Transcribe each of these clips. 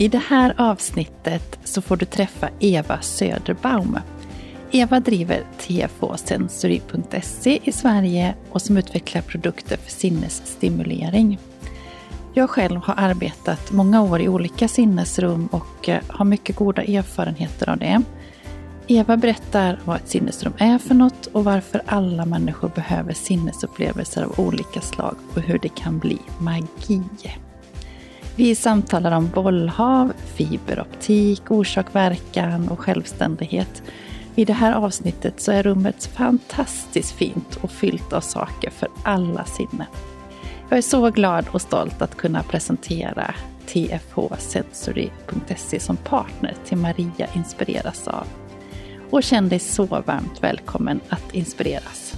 I det här avsnittet så får du träffa Eva Söderbaum. Eva driver tfosensory.se i Sverige och som utvecklar produkter för sinnesstimulering. Jag själv har arbetat många år i olika sinnesrum och eh, har mycket goda erfarenheter av det. Eva berättar vad ett sinnesrum är för något och varför alla människor behöver sinnesupplevelser av olika slag och hur det kan bli magi. Vi samtalar om bollhav, fiberoptik, orsak-verkan och självständighet. I det här avsnittet så är rummet fantastiskt fint och fyllt av saker för alla sinnen. Jag är så glad och stolt att kunna presentera tfhsensory.se som partner till Maria inspireras av. Och känn dig så varmt välkommen att inspireras.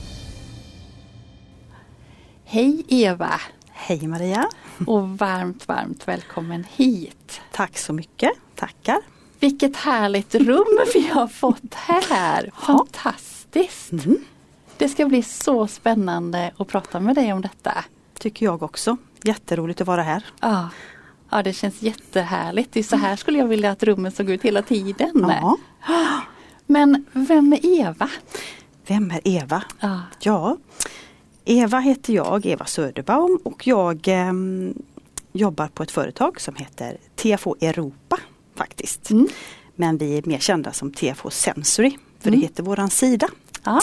Hej Eva! Hej Maria! Och varmt, varmt välkommen hit. Tack så mycket, tackar. Vilket härligt rum vi har fått här. Fantastiskt! Mm. Det ska bli så spännande att prata med dig om detta. Tycker jag också. Jätteroligt att vara här. Ja, ja det känns jättehärligt. Det är så här skulle jag vilja att rummet såg ut hela tiden. Ja. Men vem är Eva? Vem är Eva? Ja, ja Eva heter jag, Eva Söderbaum och jag eh, jobbar på ett företag som heter TFO Europa faktiskt. Mm. Men vi är mer kända som TFO Sensory, för mm. det heter våran sida. Aha.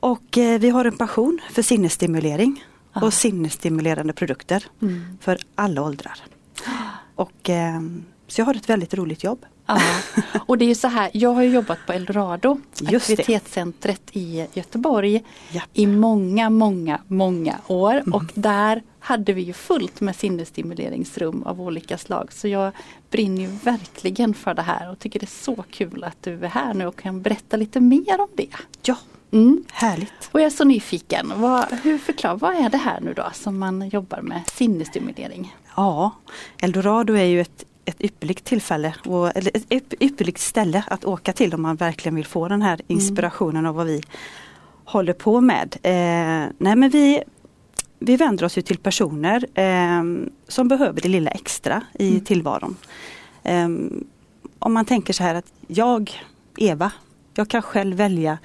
Och eh, vi har en passion för sinnesstimulering Aha. och sinnesstimulerande produkter mm. för alla åldrar. Och, eh, så jag har ett väldigt roligt jobb. Ja. Och det är så här, jag har jobbat på Eldorado, Just aktivitetscentret det. i Göteborg Japp. i många, många, många år mm. och där hade vi ju fullt med sinnesstimuleringsrum av olika slag. Så jag brinner verkligen för det här och tycker det är så kul att du är här nu och kan berätta lite mer om det. Ja, mm. härligt. Och jag är så nyfiken, vad, hur förklar, vad är det här nu då som man jobbar med sinnesstimulering? Ja, Eldorado är ju ett ett ypperligt tillfälle, och, eller ett ypperligt ställe att åka till om man verkligen vill få den här mm. inspirationen mm. av vad vi håller på med. Eh, nej men vi, vi vänder oss ju till personer eh, som behöver det lilla extra i mm. tillvaron. Eh, om man tänker så här att jag, Eva, jag kan själv välja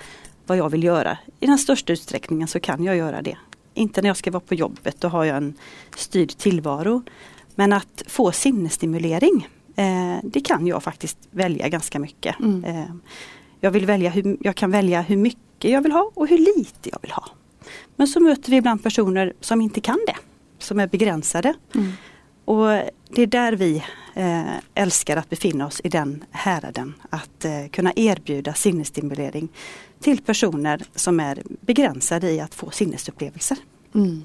vad jag vill göra. I den största utsträckningen så kan jag göra det. Inte när jag ska vara på jobbet, då har jag en styrd tillvaro. Men att få sinnesstimulering, eh, det kan jag faktiskt välja ganska mycket. Mm. Eh, jag, vill välja hur, jag kan välja hur mycket jag vill ha och hur lite jag vill ha. Men så möter vi ibland personer som inte kan det, som är begränsade. Mm. Och det är där vi eh, älskar att befinna oss i den häraden. Att kunna erbjuda sinnesstimulering till personer som är begränsade i att få sinnesupplevelser. Mm.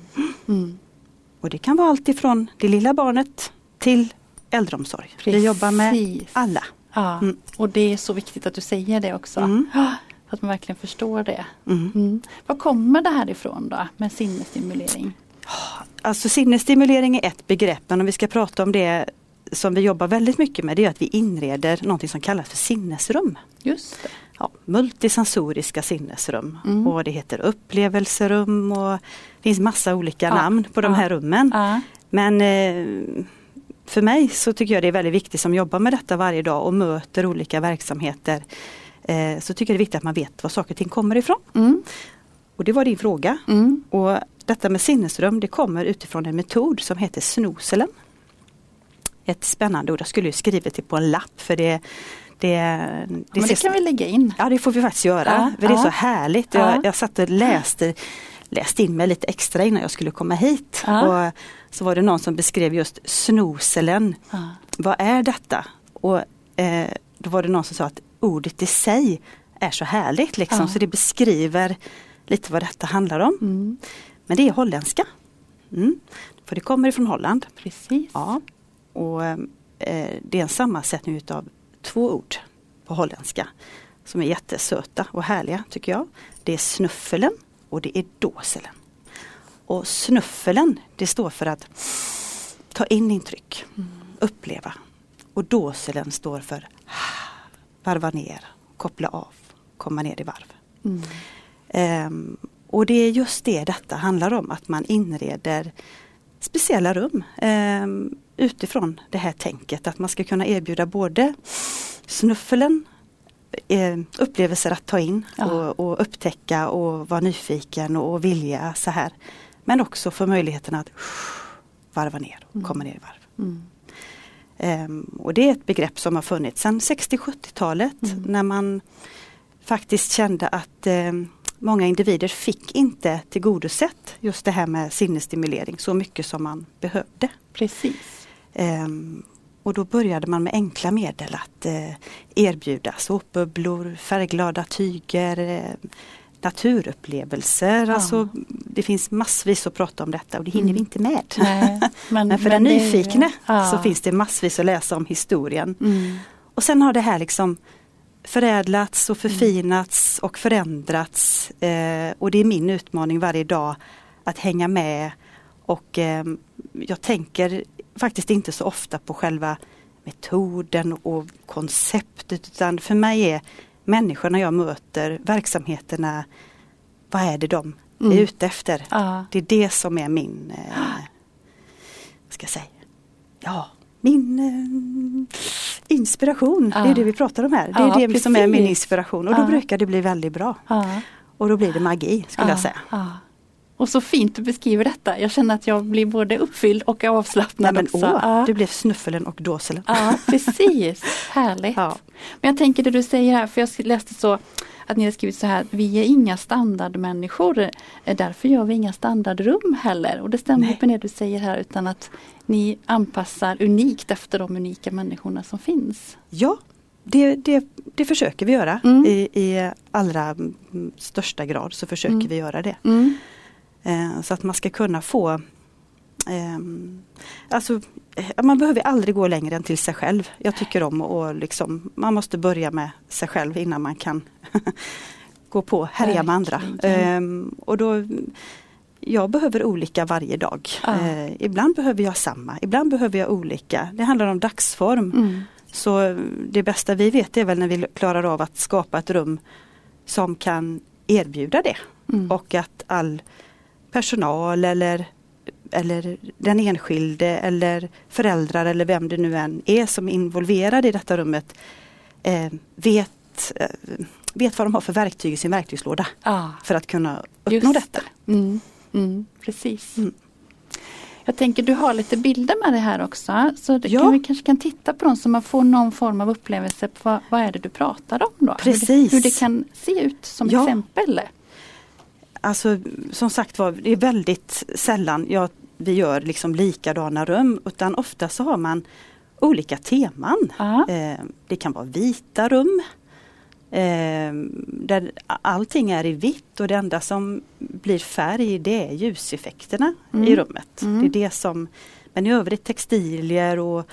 Mm. Och det kan vara allt ifrån det lilla barnet till äldreomsorg. Precis. Vi jobbar med alla. Ja, mm. Och det är så viktigt att du säger det också. Mm. Att man verkligen förstår det. Mm. Mm. Var kommer det här ifrån då med sinnesstimulering? Alltså sinnesstimulering är ett begrepp men om vi ska prata om det som vi jobbar väldigt mycket med det är att vi inreder någonting som kallas för sinnesrum. Just det. Ja, multisensoriska sinnesrum mm. och det heter upplevelserum och det finns massa olika ja. namn på de här rummen. Ja. Men eh, för mig så tycker jag det är väldigt viktigt som jobbar med detta varje dag och möter olika verksamheter. Eh, så tycker jag det är viktigt att man vet var saker och ting kommer ifrån. Mm. Och det var din fråga. Mm. Och Detta med sinnesrum det kommer utifrån en metod som heter snoselen. Ett spännande ord, jag skulle ju skrivit det på en lapp för det Det, det, Men det kan vi lägga in. Ja det får vi faktiskt göra. Ja, för det är så härligt. Jag, jag satt och läste, läste in mig lite extra innan jag skulle komma hit. Och så var det någon som beskrev just snoselen. Vad är detta? Och eh, då var det någon som sa att ordet i sig är så härligt liksom, så det beskriver lite vad detta handlar om. Mm. Men det är holländska. Mm. För det kommer ifrån Holland. Precis. Ja. Och eh, Det är en sammansättning utav två ord på holländska som är jättesöta och härliga tycker jag. Det är snuffelen och det är dåselen. Och snuffelen det står för att ta in intryck, mm. uppleva. Och dåselen står för varva ner, koppla av, komma ner i varv. Mm. Um, och det är just det detta handlar om, att man inreder speciella rum um, utifrån det här tänket att man ska kunna erbjuda både snuffelen, eh, upplevelser att ta in ja. och, och, upptäcka och vara nyfiken och, och vilja så här. Men också få möjligheten att varva ner och mm. komma ner i varv. Mm. Um, och det är ett begrepp som har funnits sedan 60-70-talet mm. när man faktiskt kände att um, många individer fick inte tillgodosett just det här med sinnesstimulering så mycket som man behövde. Precis. Um, och då började man med enkla medel att uh, erbjuda såpbubblor, färgglada tyger, uh, naturupplevelser. Ja. Alltså, det finns massvis att prata om detta och det hinner mm. vi inte med. Nej, men, men, för men den nyfikne ja. så finns det massvis att läsa om historien. Mm. Och sen har det här liksom förädlats och förfinats och förändrats. Eh, och det är min utmaning varje dag att hänga med. Och eh, jag tänker faktiskt inte så ofta på själva metoden och konceptet utan för mig är människorna jag möter, verksamheterna, vad är det de mm. är ute efter? Ja. Det är det som är min, eh, ska jag säga, ja, min eh, inspiration. Ja. Det är det vi pratar om här. Det är ja, det precis. som är min inspiration och då brukar det bli väldigt bra. Och då blir det magi skulle jag säga. Och så fint du beskriver detta. Jag känner att jag blir både uppfylld och avslappnad Nej, men, också. Åh, ja. Du blev snuffelen och dåselen. Ja precis, härligt. Ja. Men jag tänker det du säger här, för jag läste så att ni har skrivit så här, vi är inga standardmänniskor, därför gör vi inga standardrum heller. Och det stämmer Nej. med det du säger här utan att ni anpassar unikt efter de unika människorna som finns. Ja, det, det, det försöker vi göra mm. I, i allra största grad så försöker mm. vi göra det. Mm. Eh, så att man ska kunna få ehm, Alltså man behöver aldrig gå längre än till sig själv. Jag tycker om att liksom, man måste börja med sig själv innan man kan gå på härja med andra. Um, och då, jag behöver olika varje dag. Ja. Uh, ibland behöver jag samma, ibland behöver jag olika. Det handlar om dagsform. Mm. Så det bästa vi vet är väl när vi klarar av att skapa ett rum som kan erbjuda det. Mm. Och att all personal eller, eller den enskilde eller föräldrar eller vem det nu än är som är involverad i detta rummet eh, vet, eh, vet vad de har för verktyg i sin verktygslåda ah, för att kunna uppnå detta. Det. Mm, mm, precis. Mm. Jag tänker du har lite bilder med det här också. Så ja. kan vi kanske kan titta på dem så man får någon form av upplevelse på vad, vad är det du pratar om då? Precis. Hur det, hur det kan se ut som ja. exempel. Alltså som sagt var, det är väldigt sällan jag, vi gör liksom likadana rum utan ofta så har man olika teman. Eh, det kan vara vita rum eh, där allting är i vitt och det enda som blir färg det är ljuseffekterna mm. i rummet. Mm. Det är det som, men i övrigt textilier och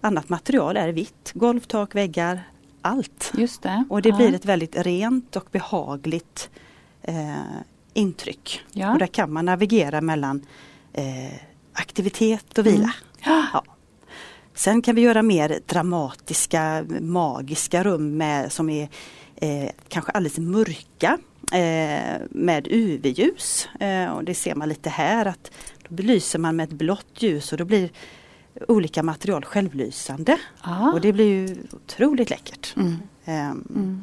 annat material är vitt. Golv, tak, väggar, allt. Just det. Och det ja. blir ett väldigt rent och behagligt eh, intryck. Ja. Och där kan man navigera mellan eh, aktivitet och vila. Mm. Ja. Sen kan vi göra mer dramatiska, magiska rum med, som är eh, kanske alldeles mörka eh, med UV-ljus. Eh, och det ser man lite här att då belyser man med ett blått ljus och då blir olika material självlysande. Ah. Och det blir ju otroligt läckert. Mm. Ehm, mm.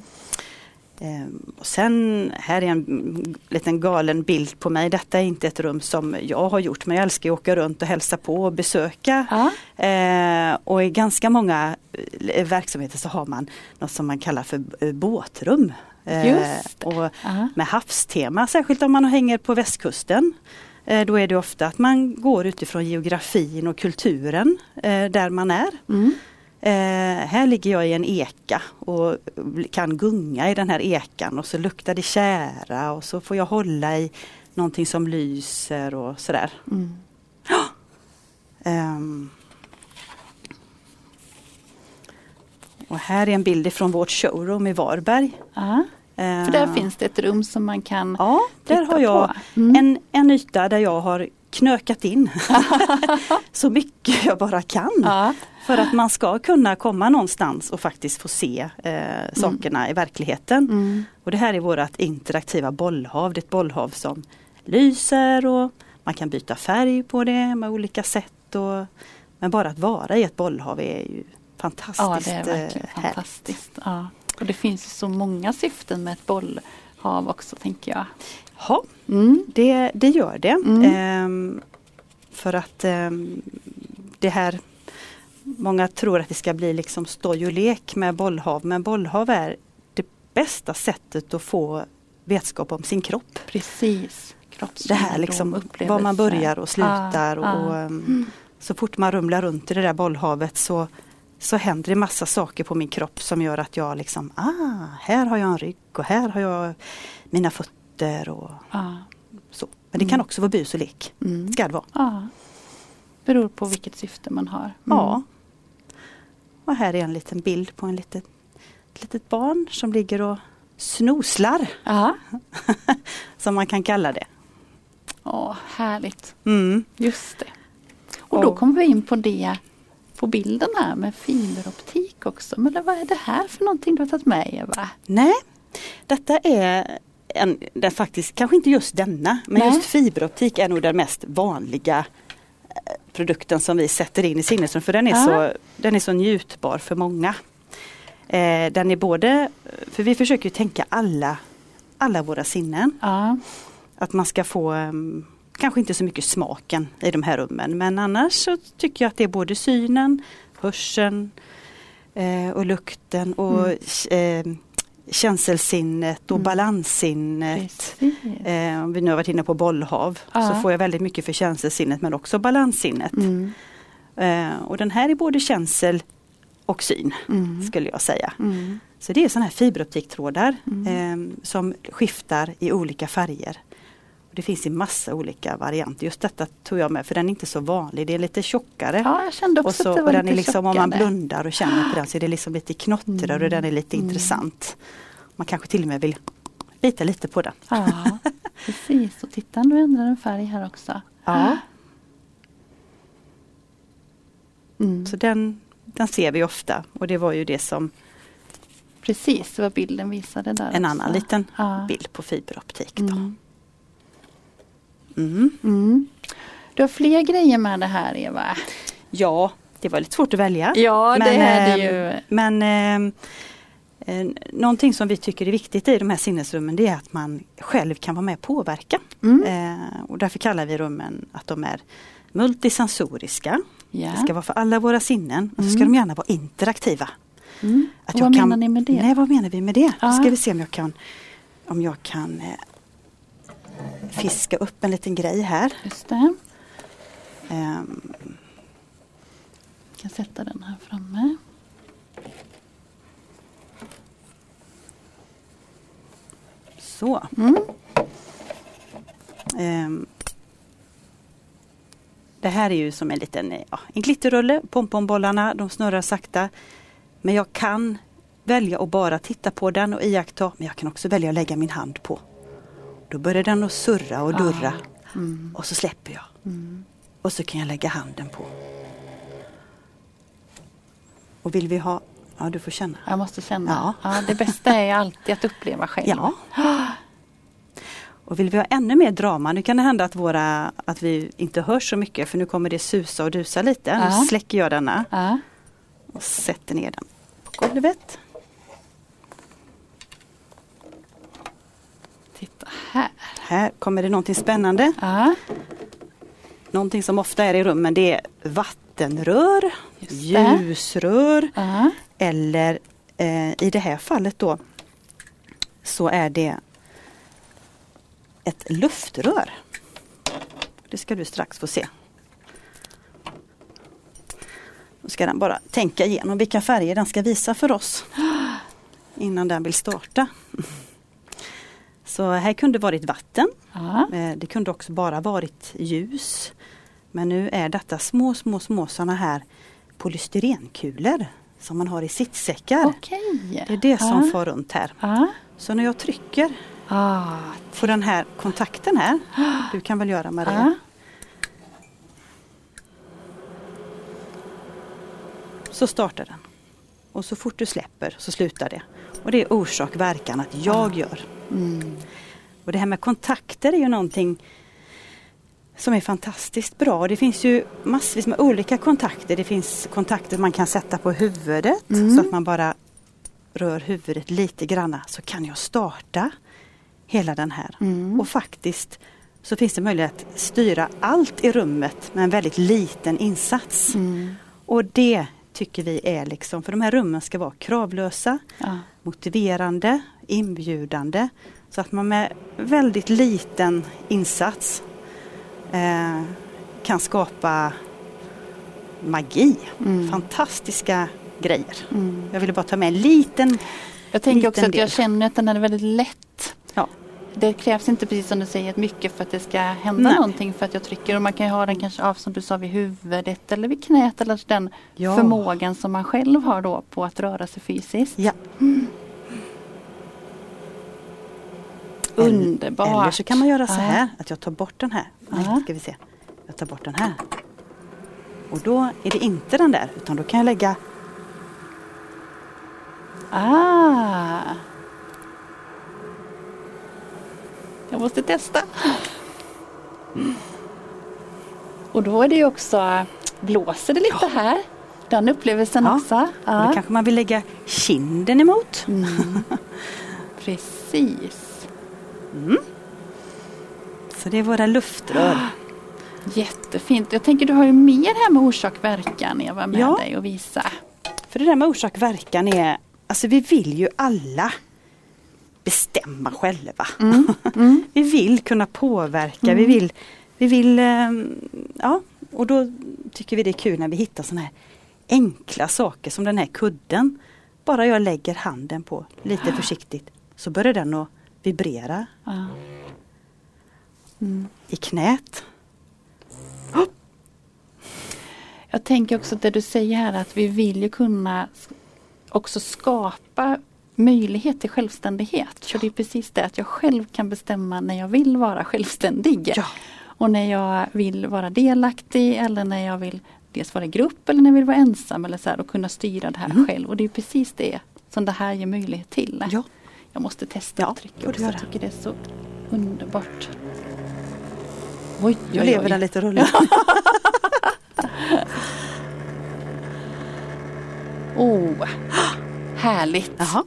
Ehm, och sen, här är en liten galen bild på mig. Detta är inte ett rum som jag har gjort men jag älskar att åka runt och hälsa på och besöka. Ja. Ehm, och i ganska många eh, verksamheter så har man något som man kallar för eh, båtrum. Just det. och med havstema, särskilt om man hänger på västkusten. Eh, Då är det ofta att man går utifrån geografin och kulturen eh, där man är. Mm. Eh, här ligger jag i en eka och kan gunga i den här ekan och så luktar det kära och så får jag hålla i någonting som lyser och sådär. Mm. Ehm. Och här är en bild ifrån vårt showroom i Varberg. Ja. För där Ehm. finns det ett rum som man kan Ja, där har jag. Mm. en, en yta där jag har knökat in så mycket jag bara kan. Ja. För att man ska kunna komma någonstans och faktiskt få se eh, sakerna i verkligheten. Mm. Och det här är vårt interaktiva bollhav. Det är ett bollhav som lyser och man kan byta färg på det med olika sätt. Och, men bara att vara i ett bollhav är ju fantastiskt ja, det är verkligen eh, fantastiskt. Ja. Och det finns så många syften med ett bollhav också tänker jag. Ja, Mm. det, det gör det. Mm. Ehm, för att ehm, det här Många tror att det ska bli liksom stoj och lek med bollhav men bollhav är det bästa sättet att få vetskap om sin kropp. Precis. Det här liksom var man börjar och slutar Ah, och ah. ehm, så fort man rumlar runt i det där bollhavet så, så händer det massa saker på min kropp som gör att jag liksom, ah, här har jag en rygg och här har jag mina fötter och Ja. så. Men det kan också vara bus och lek. Mm. Ska det vara. Ja. Beror på vilket syfte man har. Mm. Ja. Och här är en liten bild på en litet, ett litet barn som ligger och snoslar, Ja. som man kan kalla det. Åh, härligt. Mm. Just det. Och då kommer vi in på det på bilden här med fiberoptik också. Men vad är det här för någonting du har tagit med Eva? Nej, detta är en, är faktiskt, kanske inte just denna, men Nej. just fiberoptik är nog den mest vanliga eh, produkten som vi sätter in i sinnesrum för den är, Ja. så, den är så njutbar för många. Eh, den är både, för vi försöker tänka alla, alla våra sinnen. Ja. Att man ska få em, kanske inte så mycket smaken i de här rummen men annars så tycker jag att det är både synen, hörseln eh, och lukten och eh, känselsinnet och Mm. balanssinnet. Eh, om vi nu har varit inne på bollhav Ja. så får jag väldigt mycket för känselsinnet men också balanssinnet. Mm. Eh, och den här är både känsel och syn Mm. skulle jag säga. Mm. Så det är sådana här fiberoptiktrådar Mm. eh, som skiftar i olika färger. Det finns i massa olika varianter. Just detta tog jag med för den är inte så vanlig. Det är lite tjockare. Ja, jag kände också och så, att det var och den är liksom, om man blundar och känner på den så är det liksom lite knottrigare och den är lite Mm. intressant. Man kanske till och med vill bita lite på den. Ja, precis. Och titta nu ändrar den färg här också. Ja. Mm. Så den, den ser vi ofta och det var ju det som Precis vad bilden visade där. en också. annan liten Ja. bild på fiberoptik. Då. Mm. Mm. Du har fler grejer med det här Eva. Ja, det var lite svårt att välja. Ja, det är det eh, ju. Men eh, eh, någonting som vi tycker är viktigt i de här sinnesrummen det är att man själv kan vara med och påverka. Mm. Eh, och därför kallar vi rummen att de är multisensoriska. Ja. Det ska vara för alla våra sinnen och så ska Mm. de gärna vara interaktiva. Mm. Vad kan, menar ni med det? Nej, vad menar vi med det? Ja. Då ska vi se om jag kan, om jag kan eh, fiska upp en liten grej här. Just det. Ehm, Jag kan sätta den här framme. så. Mm. Ehm, det här är ju som en liten ja, en glitterrulle. Pompombollarna de snurrar sakta. Men jag kan välja att bara titta på den och iaktta. Men jag kan också välja att lägga min hand på. Då börjar den att surra och durra. Mm. Och så släpper jag. Mm. Och så kan jag lägga handen på. Och vill vi ha... Ja, du får känna. Jag måste känna. Ja. Ja. det bästa är alltid att uppleva själv. Ja. Och vill vi ha ännu mer drama, nu kan det hända att, våra, att vi inte hörs så mycket för nu kommer det susa och dusa lite. Ja. Nu släcker jag denna Ja. och sätter ner den på golvet. Titta här. Här kommer det någonting spännande. Ja, Någonting som ofta är i rummen det är vattenrör, ljusrör ja. eller eh, i det här fallet då så är det ett luftrör. Det ska du strax få se. Då ska den bara tänka igenom vilka färger den ska visa för oss innan den vill starta. Så här kunde varit vatten. ja. Eh, Det kunde också bara varit ljus. Men nu är detta små, små, små sådana här polystyrenkulor som man har i sittsäckar. Okej. Det är det som far runt här. Ja. Så när jag trycker Ah, på den här kontakten här, du kan väl göra Maria? Så startar den. Och så fort du släpper så slutar det. Och det är orsak verkan att jag gör. Mm. Och det här med kontakter är ju någonting som är fantastiskt bra. Det finns ju massvis med olika kontakter. Det finns kontakter man kan sätta på huvudet Mm. så att man bara rör huvudet lite granna så kan jag starta hela den här. Mm. Och faktiskt så finns det möjlighet att styra allt i rummet med en väldigt liten insats. Mm. Och det tycker vi är liksom, för de här rummen ska vara kravlösa, Ja. motiverande, inbjudande. Så att man med väldigt liten insats eh, kan skapa magi. Mm. Fantastiska grejer. Mm. Jag ville bara ta med en liten, Jag tänker också att jag del. känner att den är väldigt lätt. ja, Det krävs inte precis som du säger mycket för att det ska hända Nej. någonting för att jag trycker och man kan ju ha den kanske av som du sa vid huvudet eller vid knät eller den Ja. förmågan som man själv har då på att röra sig fysiskt. ja. Underbart! Eller så kan man göra så Ja. här att jag tar bort den här. Nej, Ja. ska vi se. Jag tar bort den här. Och då är det inte den där utan då kan jag lägga Ah! Jag måste testa. Och då är det ju också, blåser det lite här. Den upplevelsen Ja. också. Och Ja. då kanske man vill lägga kinden emot. Mm. Precis. Så det är våra luftrör. Jättefint. Jag tänker du har ju mer här med orsak verkan Eva med Ja. dig och visa. För det där med orsak verkan är, alltså vi vill ju alla bestämma själva. Mm. Vi vill kunna påverka, vi vill, vi vill, ehm, ja, och då tycker vi det är kul när vi hittar sådana här enkla saker som den här kudden. Bara jag lägger handen på lite försiktigt så börjar den att vibrera Ja. Mm. i knät. Jag tänker också det du säger här att vi vill ju kunna också skapa möjlighet till självständighet. För det är precis det att jag själv kan bestämma när jag vill vara självständig. Ja. Och när jag vill vara delaktig eller när jag vill dels vara i grupp eller när jag vill vara ensam eller så här, och kunna styra det här Mm. själv. Och det är precis det som det här ger möjlighet till. Ja. Jag måste testa Ja, och trycka också. Jag tycker det är så underbart. Oj, Nu lever den lite rulligt. Oh, härligt. Jaha.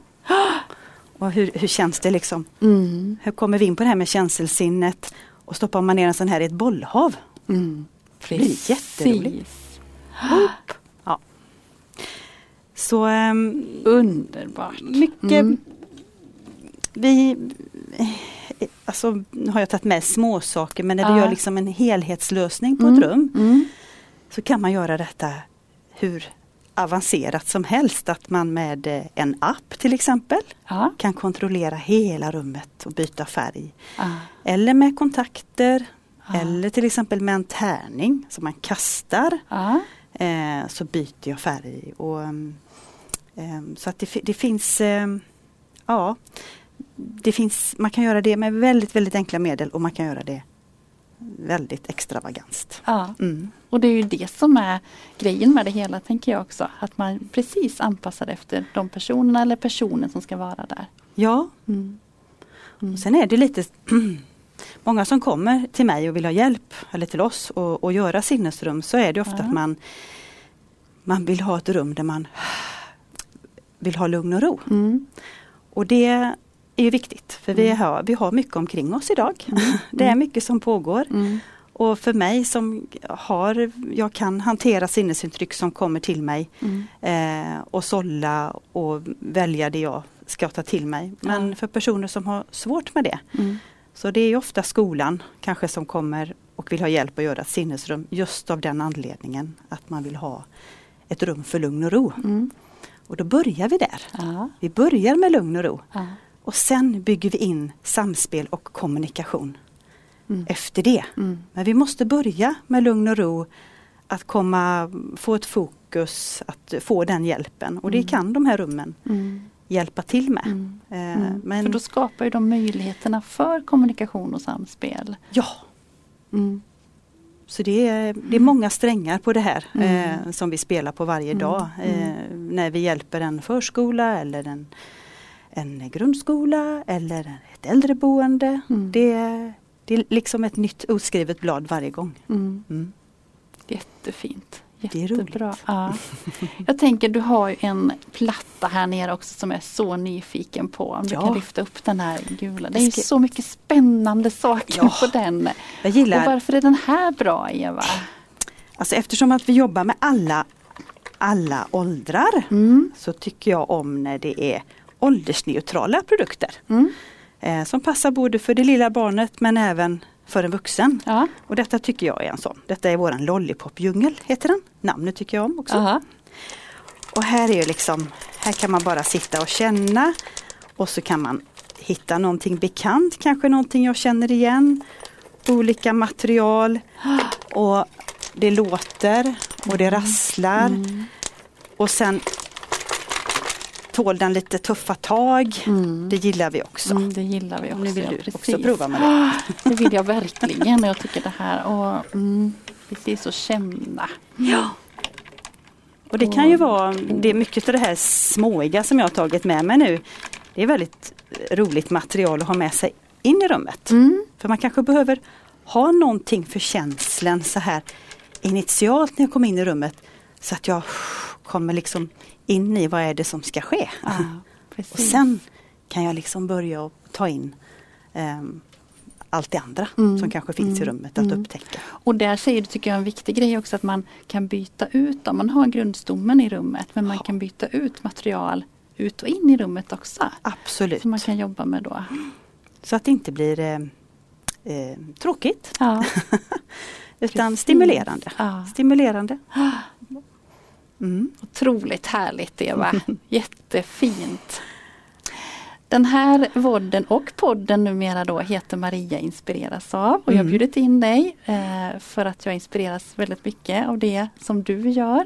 Och hur, hur känns det liksom? Mm, Hur kommer vi in på det här med känselsinnet? Och stoppar man ner en sån här i ett bollhav? mm. Det blir jätteroligt. Ja. Så ehm, Underbart. mycket Mm. Vi eh, Alltså nu har jag tagit med små saker men när du Ja. gör liksom en helhetslösning på Mm, ett rum Mm. så kan man göra detta hur avancerat som helst. Att man med eh, en app till exempel Ja. kan kontrollera hela rummet och byta färg. Ja. Eller med kontakter eller till exempel med en tärning som man kastar. Eh, så byter jag färg. Och, ehm, ehm, så att det, det finns ehm, Ja det finns, Man kan göra det med väldigt väldigt enkla medel och man kan göra det väldigt extravagant. ja. Mm. Och det är ju det som är grejen med det hela tänker jag också. Att man precis anpassar efter de personerna eller personen som ska vara där. Ja, Mm. Mm. Sen är det lite Många som kommer till mig och vill ha hjälp eller till oss och, och göra sinnesrum så är det ofta Ja. att man Man vill ha ett rum där man vill ha lugn och ro. Mm. Och det är ju viktigt för vi, har, vi har mycket omkring oss idag. Det är mycket som pågår. Mm. Och för mig som har, jag kan hantera sinnesintryck som kommer till mig Mm. eh, och sålla och välja det jag ska ta till mig. Men Ja. för personer som har svårt med det Mm. så det är ofta skolan kanske som kommer och vill ha hjälp att göra ett sinnesrum just av den anledningen att man vill ha ett rum för lugn och ro. Mm. Och då börjar vi där. Ja. Vi börjar med lugn och ro Ja. Och sen bygger vi in samspel och kommunikation Mm. efter det. Mm. Men vi måste börja med lugn och ro, att komma, få ett fokus, att få den hjälpen. Och det Mm. kan de här rummen Mm. hjälpa till med. Mm. Eh, Mm. Men För då skapar ju de möjligheterna för kommunikation och samspel. ja, Mm. så det är, det är många strängar på det här Mm. eh, som vi spelar på varje Mm. dag. Mm. Eh, när vi hjälper en förskola eller en, en grundskola eller ett äldreboende. Mm. Det, är- det är liksom ett nytt oskrivet blad varje gång. Mm. Mm. Jättefint. Det är roligt. Jättebra. Ja. Jag tänker du har ju en platta här nere också som jag är så nyfiken på. Om du Ja. kan lyfta upp den här gula. Det är Ska- så mycket spännande saker Ja. på den. Jag Och gillar varför är den här bra Eva? Alltså eftersom att vi jobbar med alla, alla åldrar Mm. så tycker jag om när det är åldersneutrala produkter. Mm. Eh, som passar både för det lilla barnet men även för en vuxen. Ja. Och detta tycker jag är en sån. Detta är våran Lollipop-djungel heter den. Namnet tycker jag om också. Aha. Och här är ju liksom, här kan man bara sitta och känna och så kan man hitta någonting bekant, kanske någonting jag känner igen. Olika material och det låter och det rasslar Mm. och sen tål den lite tuffa tag. Mm. Det gillar vi också. Mm, det gillar vi också. Nu vill ja, du precis. också prova med det. Det vill jag verkligen. Jag tycker det här och, mm, precis att känna. Ja. Och det kan ju vara, det är mycket av det här småiga som jag har tagit med mig nu. Det är väldigt roligt material att ha med sig in i rummet. Mm. För man kanske behöver ha någonting för känslan så här initialt när jag kommer in i rummet. Så att jag kommer liksom in i vad är det som ska ske. Ja. Och sen kan jag liksom börja att ta in ehm, allt det andra Mm, som kanske finns i mm, rummet att mm. upptäcka. Och där säger du, tycker jag, en viktig grej också att man kan byta ut, om man har grundstommen i rummet, men man Ja. kan byta ut material ut och in i rummet också. Absolut. Som man kan jobba med då. Så att det inte blir eh, eh, tråkigt Ja. utan Precis. stimulerande. Ja. Stimulerande. Mm. Otroligt härligt Eva. Jättefint. Den här vodden och podden numera då heter Maria inspireras av och jag har Mm. bjudit in dig eh, för att jag inspireras väldigt mycket av det som du gör.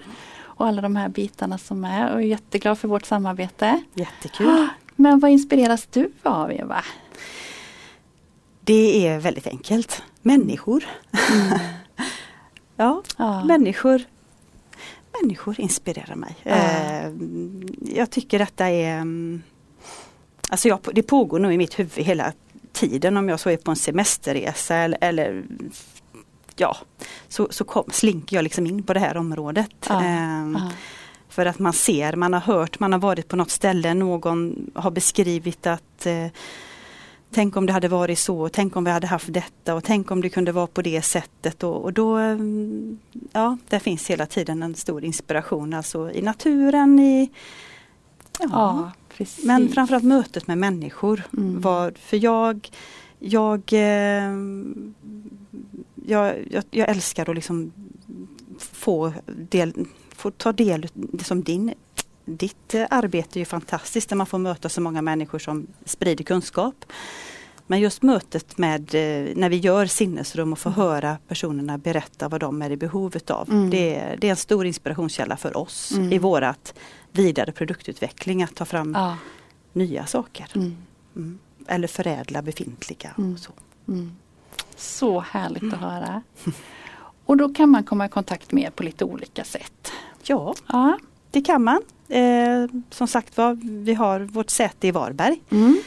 Och alla de här bitarna som är och jag är jätteglad för vårt samarbete. Jättekul. Men vad inspireras du av Eva? Det är väldigt enkelt. Människor. ja, Ja. människor. Människor inspirerar mig. Eh, jag tycker detta är mm, Alltså jag, det pågår nog i mitt huvud hela tiden om jag så är på en semesterresa eller, eller ja, så, så kom, slinker jag liksom in på det här området. Ja. För att man ser, man har hört, man har varit på något ställe, någon har beskrivit att eh, Tänk om det hade varit så, tänk om vi hade haft detta och tänk om det kunde vara på det sättet. Och, och då, mm, ja, där finns hela tiden en stor inspiration, alltså i naturen, i ja, ja, precis. men framförallt mötet med människor. Mm. Vad, för jag, jag, eh, jag, jag, jag älskar att liksom få, del, få ta del, som din, ditt eh, arbete är fantastiskt där man får möta så många människor som sprider kunskap. Men just mötet med eh, när vi gör sinnesrum och får höra personerna berätta vad de är i behovet av. Mm. Det, är- det är en stor inspirationskälla för oss Mm. i vårat vidare produktutveckling att ta fram Ja. nya saker. Mm. Mm. Eller förädla befintliga. Mm. Och så. Mm. Så härligt att höra. Och då kan man komma i kontakt med er på lite olika sätt. Ja, Ja. Det kan man. Eh, som sagt var, vi har vårt säte i Varberg. Mm.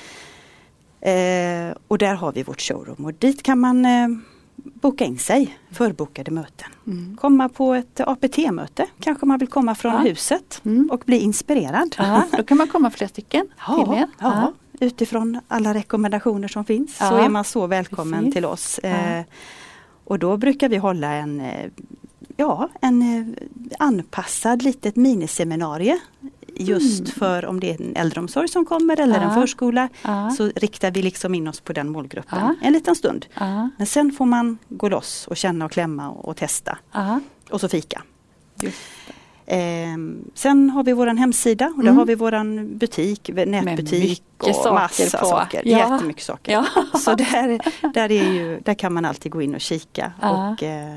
Eh, och där har vi vårt showroom och dit kan man eh, boka in sig, förbokade möten. Mm. Komma på ett APT-möte, kanske man vill komma från Ja. huset Mm. och bli inspirerad. Ja, då kan man komma flera stycken till Ja, er. ja. utifrån alla rekommendationer som finns så är man så välkommen precis. till oss. Eh, och då brukar vi hålla en, eh, ja, en eh, anpassad litet miniseminarie just Mm. för om det är en äldreomsorg som kommer eller en Ja. förskola Ja. så riktar vi liksom in oss på den målgruppen Ja. en liten stund. Men sen får man gå loss och känna och klämma och, och testa och så fika. Ehm, sen har vi våran hemsida och där Mm. har vi våran butik, nätbutik och saker massa på. saker. Ja. Jättemycket saker. Ja. Så där, där, är ju, där kan man alltid gå in och kika. Ja. Och, eh,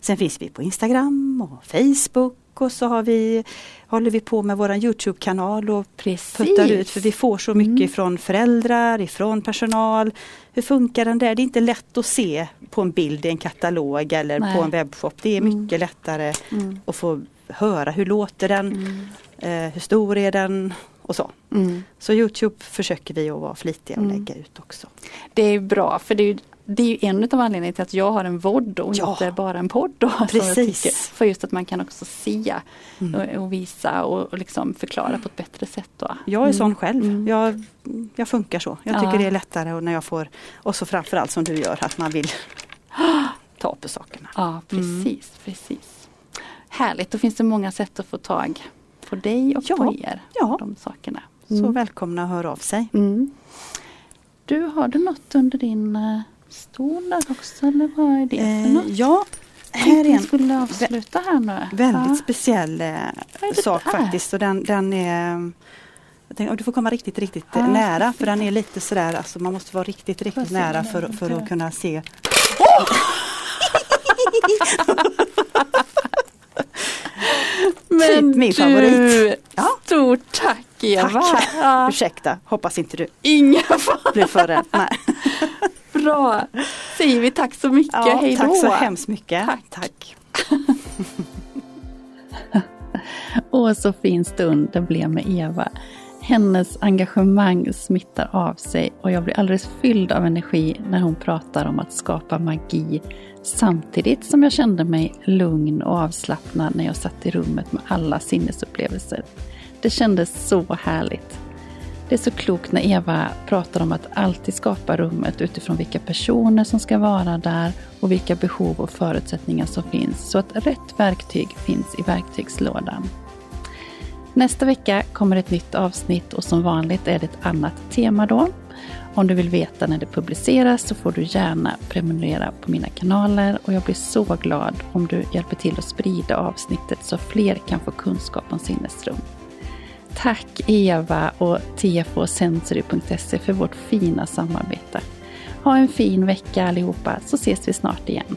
sen finns vi på Instagram och Facebook och så har vi, håller vi på med våran Youtube-kanal och Precis. puttar ut för vi får så mycket Mm. ifrån föräldrar, ifrån personal. Hur funkar den där? Det är inte lätt att se på en bild i en katalog eller Nej. på en webbshop. Det är Mm. mycket lättare Mm. att få höra hur låter den, Mm. eh, hur stor är den och så. Mm. Så Youtube försöker vi att vara flitiga och Mm. lägga ut också. Det är bra för det är ju det är ju en av anledningarna till att jag har en vodd och Ja. inte bara en podd. Då, jag Precis. För just att man kan också se Mm. och, visa och, liksom förklara på ett bättre sätt. Då. Jag är Mm. sån själv. Mm. Jag, jag funkar så. Jag tycker Ja. det är lättare när jag får, och så framförallt som du gör, att man vill ta på sakerna. Ja Mm. precis, precis. Härligt, då finns det många sätt att få tag på dig och Ja. på er. Ja. De sakerna. Så Mm. välkomna att höra av sig. Mm. Du, har du något under din uh, stol där också eller vad är det för Eh, något? ja, här är en skulle avsluta här nu. väldigt Ja. speciell eh, sak faktiskt. Och den, den är jag tänkte, du får komma riktigt, riktigt eh, Ja, nära för den är lite sådär, alltså man måste vara riktigt, riktigt nära för, för att kunna se. Men Typ min du, favorit. Ja. stort tack Eva. Tack. Ja, Ursäkta, hoppas inte du inga fara. blir för rädd. Nej. Bra. Säger vi tack så mycket. Ja, Hej tack då. så hemskt mycket. Tack. tack. Och så fin stund det blev med Eva. Hennes engagemang smittar av sig och jag blir alldeles fylld av energi när hon pratar om att skapa magi samtidigt som jag kände mig lugn och avslappnad när jag satt i rummet med alla sinnesupplevelser. Det kändes så härligt. Det är så klokt när Eva pratar om att alltid skapa rummet utifrån vilka personer som ska vara där och vilka behov och förutsättningar som finns så att rätt verktyg finns i verktygslådan. Nästa vecka kommer ett nytt avsnitt och som vanligt är det ett annat tema då. Om du vill veta när det publiceras så får du gärna prenumerera på mina kanaler och jag blir så glad om du hjälper till att sprida avsnittet så fler kan få kunskap om sinnesrum. Tack Eva och tfosensory.se för vårt fina samarbete. Ha en fin vecka allihopa så ses vi snart igen.